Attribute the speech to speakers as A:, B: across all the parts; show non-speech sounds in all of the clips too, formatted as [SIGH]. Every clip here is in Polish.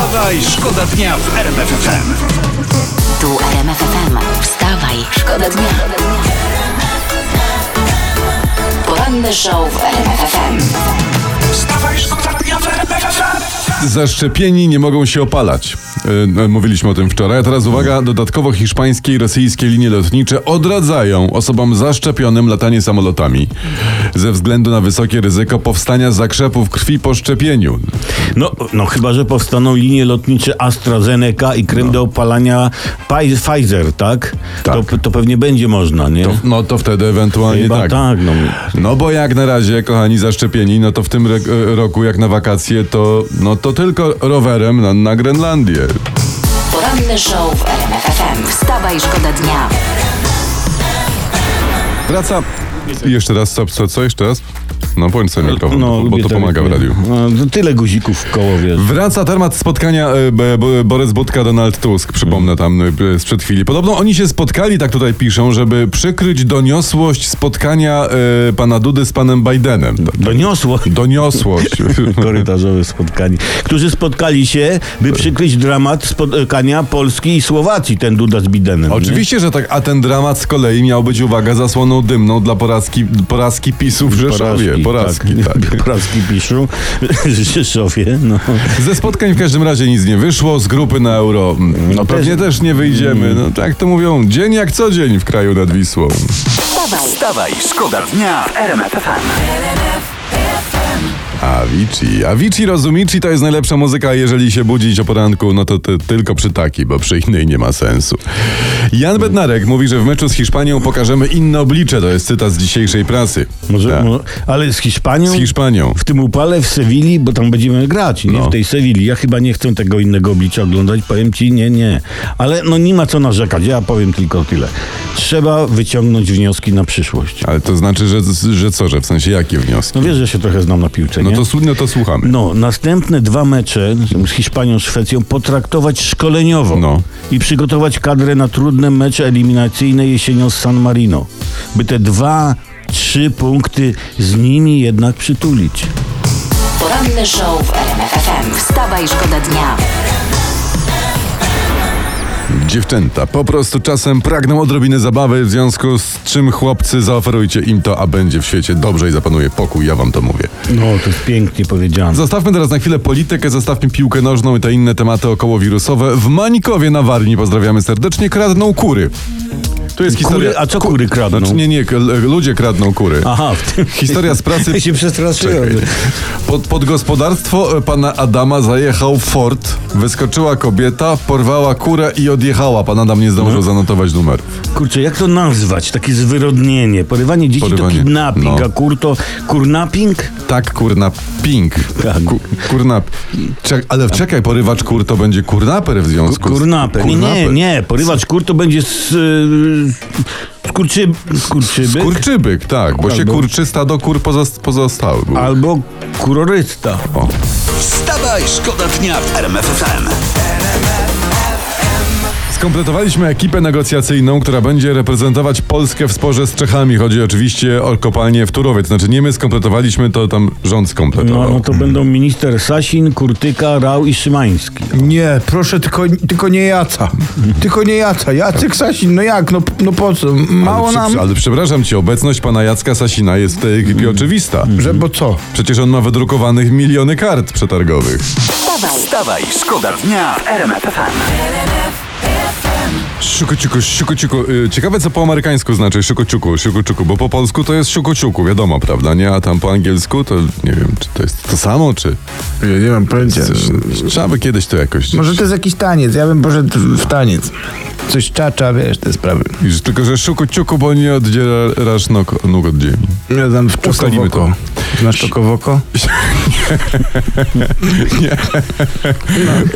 A: Wstawaj, szkoda dnia w RMF FM.
B: Tu RMF FM. Wstawaj, szkoda dnia. Poranny show w RMF FM.
A: Wstawaj, szkoda dnia w RMF FM.
C: Zaszczepieni nie mogą się opalać. Yy, mówiliśmy o tym wczoraj. A teraz uwaga, dodatkowo hiszpańskie i rosyjskie linie lotnicze odradzają osobom zaszczepionym latanie samolotami ze względu na wysokie ryzyko powstania zakrzepów krwi po szczepieniu.
D: No, no chyba, że powstaną linie lotnicze AstraZeneca i krem do opalania Pfizer, tak?
C: Tak.
D: To, to pewnie będzie można, nie?
C: To, no to wtedy ewentualnie
D: Chyba
C: tak.
D: tak, no.
C: No bo jak na razie, kochani zaszczepieni, no to w tym roku jak na wakacje, to, no to tylko rowerem na, na Grenlandię.
B: Poranny show w RMF FM. Wstawaj, szkoda dnia.
C: Wraca. I jeszcze raz, co, co, co jeszcze raz? No bądź sobie mikrofon, bo
D: lubię
C: to pomaga w radiu.
D: No, to tyle guzików w koło, wiesz.
C: Wraca temat spotkania e, B- B- Borys Budka, Donald Tusk, przypomnę tam e, sprzed chwili. Podobno oni się spotkali, tak tutaj piszą, żeby przykryć doniosłość spotkania e, pana Dudy z panem Bidenem.
D: Doniosło
C: Doniosłość. [LAUGHS]
D: korytarzowe spotkanie. Którzy spotkali się, by przykryć dramat spotkania Polski i Słowacji, ten Duda z Bidenem. nie?
C: Oczywiście, że tak, a ten dramat z kolei miał być, uwaga, zasłoną dymną dla porażki, porażki PiSu w Rzeszowie. Porażki, tak. [LAUGHS]
D: Porażki piszą [LAUGHS] w Rzeszowie, no.
C: Ze spotkań w każdym razie nic nie wyszło, z grupy na euro no pewnie też nie wyjdziemy. No tak to mówią, dzień jak co dzień w kraju nad Wisłą.
B: Wstawaj,
A: Wstawaj, szkoda dnia w RMF FM.
C: Avicii. Avicii Rozumici to jest najlepsza muzyka, jeżeli się budzić o poranku, no to, to tylko przy takiej, bo przy innej nie ma sensu. Jan Bednarek mówi, że w meczu z Hiszpanią pokażemy inne oblicze, to jest cytat z dzisiejszej prasy.
D: Może,
C: Tak.
D: mo- ale z Hiszpanią?
C: Z Hiszpanią.
D: W tym upale w Sewilli, bo tam będziemy grać, nie?
C: No.
D: W tej Sewilli. Ja chyba nie chcę tego innego oblicza oglądać, powiem ci, nie, nie. Ale no nie ma co narzekać, ja powiem tylko tyle. Trzeba wyciągnąć wnioski na przyszłość.
C: Ale to znaczy, że, że co, że w sensie jakie wnioski?
D: No wiesz, że się trochę znam na piłce,
C: No
D: nie?
C: to, słu- no to słuchamy.
D: No, następne dwa mecze z Hiszpanią, Szwecją potraktować szkoleniowo
C: No.
D: i przygotować kadrę na trudne mecze eliminacyjne jesienią z San Marino, by te dwa, trzy punkty z nimi jednak przytulić.
B: poranny show w RMF FM. Wstawaj, szkoda dnia.
C: Dziewczęta po prostu czasem pragną odrobiny zabawy, w związku z czym chłopcy zaoferujcie im to, a będzie w świecie dobrze i zapanuje pokój, ja wam to mówię.
D: No, to jest pięknie powiedziane.
C: Zostawmy teraz na chwilę politykę, zostawmy piłkę nożną i te inne tematy okołowirusowe. W Manikowie na Warmii, pozdrawiamy serdecznie, kradną kury. Tu jest historia...
D: Kury, a co kury kradną?
C: Znaczy nie, nie, ludzie kradną kury.
D: Aha, w tym... [LAUGHS]
C: Historia z pracy... [LAUGHS]
D: Ja się przestraszyłem.
C: Pod, pod gospodarstwo e, pana Adama zajechał Ford, wyskoczyła kobieta, porwała kurę i odjechała. Pan Adam nie zdążył zanotować numerów.
D: Kurczę, jak to nazwać? Takie zwyrodnienie. Porywanie dzieci
C: Porywanie,
D: to kidnapping,
C: no.
D: a kur to kurnapping?
C: Tak, kurna, ping.
D: Tak.
C: Ku, kurna... Czek, ale czekaj, porywacz kur to będzie kurnaper w związku z...
D: Kurnaper. Nie, nie,
C: Kurnaper.
D: nie. Porywacz kur to będzie z... Skurczy, skurczybyk
C: Kurczybyk, tak, bo się
D: Albo-
C: kurczy stado kur pozost- pozostały. były.
D: albo kurorysta.
C: O.
A: Wstawaj, szkoda dnia w RMF FM.
C: Skompletowaliśmy ekipę negocjacyjną, która będzie reprezentować Polskę w sporze z Czechami. Chodzi oczywiście o kopalnię w Turowie. To znaczy nie my skompletowaliśmy, to tam rząd skompletował.
D: No, no to będą minister Sasin, Kurtyka, Rał i Szymański.
E: Nie, proszę, tylko, tylko nie Jaca. Tylko nie Jaca. Jacek Sasin, no jak, no, no po co? Mało
C: ale,
E: nam,
C: ale przepraszam cię, obecność pana Jacka Sasina jest w tej ekipie oczywista.
E: że bo co?
C: Przecież on ma wydrukowanych miliony kart przetargowych.
B: Wstawaj,
A: Wstawaj, szkoda dnia w RMF FM.
C: Siukuciuku, siukuciuku. Y, Ciekawe, co po amerykańsku znaczy siukuciuku, siukuciuku, bo po polsku to jest siukuciuku, wiadomo, prawda, nie? A tam po angielsku to nie wiem, czy to jest to samo, czy...
E: Ja nie mam pojęcia.
C: Trzeba by kiedyś to jakoś...
E: Może to jest jakiś taniec, ja bym poszedł w taniec. Coś czacza, wiesz, te sprawy.
C: Widzisz, tylko, że szukuciuku, bo nie oddzielasz nóg, nóg od ziemi.
E: Ja tam w czokowoko. Znasz czokowoko? [LAUGHS]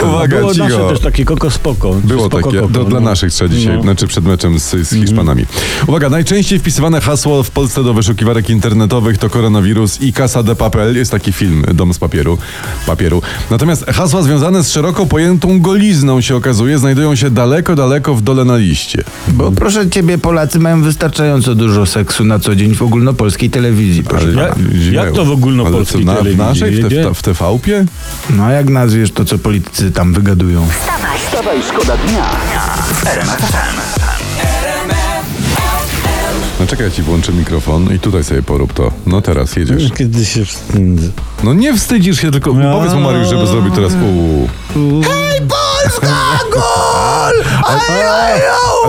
C: Uwaga,
D: Było nasze
C: cicho.
D: też takie koko spoko.
C: Było
D: spoko,
C: takie,
D: koko,
C: to dla
D: no.
C: naszych trzeba dzisiaj,
D: No.
C: znaczy przed meczem z, z Hiszpanami. Uwaga, najczęściej wpisywane hasło w Polsce do wyszukiwarek internetowych to koronawirus i Casa de Papel. Jest taki film, Dom z papieru. papieru. Natomiast hasła związane z szeroko pojętą golizną się okazuje, znajdują się daleko, daleko w dole na liście.
E: Bo proszę ciebie, Polacy mają wystarczająco dużo seksu na co dzień w ogólnopolskiej telewizji. Proszę.
C: Ale-
D: Jak, to w ogólnopolskiej
C: na- w
D: telewizji?
C: naszej, w
D: Ja jedzie?
C: w TV-pie?
E: No a jak nazwiesz to, co politycy tam wygadują?
A: Wstawaj, szkoda dnia w.
C: No czekaj, ja ci włączę mikrofon i tutaj sobie porób to. No teraz jedziesz.
D: Kiedy się wstydzę.
C: No nie wstydzisz się, tylko
D: No.
C: powiedz mu Mariusz, żeby zrobił teraz uuu.
E: Hej, Polska, gol!
C: A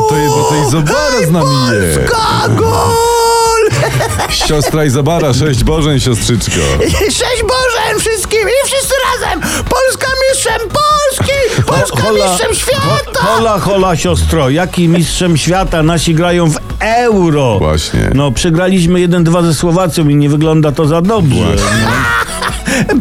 C: to jest, bo to Izobara z nami jest.
E: Polska, gol! [LAUGHS]
C: Siostra Izobara, sześć Bożeń, siostrzyczko.
E: Cześć Boże wszystkim i wszyscy razem! Polska mistrzem Polski! Polska mistrzem świata!
D: Hola, hola, siostro. Jaki mistrzem świata? Nasi grają w euro.
C: Właśnie.
D: No, przegraliśmy 1-2 ze Słowacją i nie wygląda to za dobrze. [LAUGHS]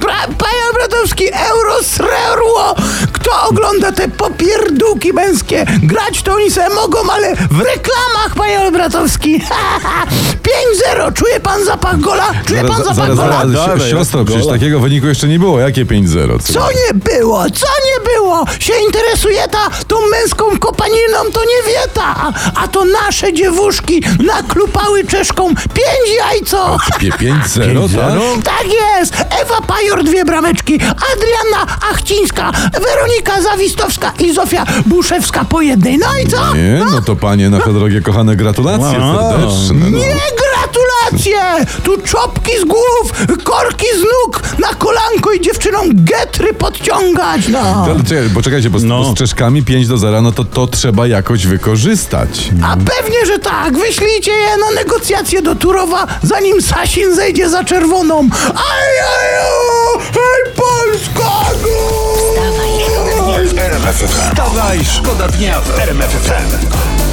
E: Pra- Panie Bratowski, euro srerło! Kto ogląda te popierdółki męskie? Grać to oni se mogą, ale w reklamach, panie Olbratowski! [LAUGHS] 5-0! Czuje pan gola? Czuje pan
C: Zaraz,
E: zapach
C: zaraz,
E: gola?
C: zaraz,
D: Dawaj,
C: si- siostro,
D: gola.
C: przecież takiego wyniku jeszcze nie było. Jakie 5-0? Co?
E: Co nie było? Co nie było? Się interesuje ta tą męską kopaniną, to nie wie ta. A to nasze dziewuszki naklupały czeszką pięć jajco.
C: Pie- 5-0, tak?
E: Tak jest! Ewa Pajor dwie brameczki, Adrianna Achcińska, Weronika Zawistowska i Zofia Buszewska po jednej. No i co?
C: Nie, no to panie, nasze drogie kochane, gratulacje
D: Wow.
C: serdeczne. No.
E: Nie Tu czopki z głów, korki z nóg, na kolanko i dziewczynom getry podciągać, no.
C: Ale czekaj, bo czekajcie, bo, z-
D: No.
C: bo z Czeszkami 5 do 0, no to to trzeba jakoś wykorzystać.
E: A pewnie, że tak. Wyślijcie je na negocjacje do Turowa, zanim Sasin zejdzie za czerwoną. Ajaju! Hej, Polska!
B: Wstawaj, szkoda dnia.
A: RMF FM. Wstawaj, szkoda dnia w RMF FM.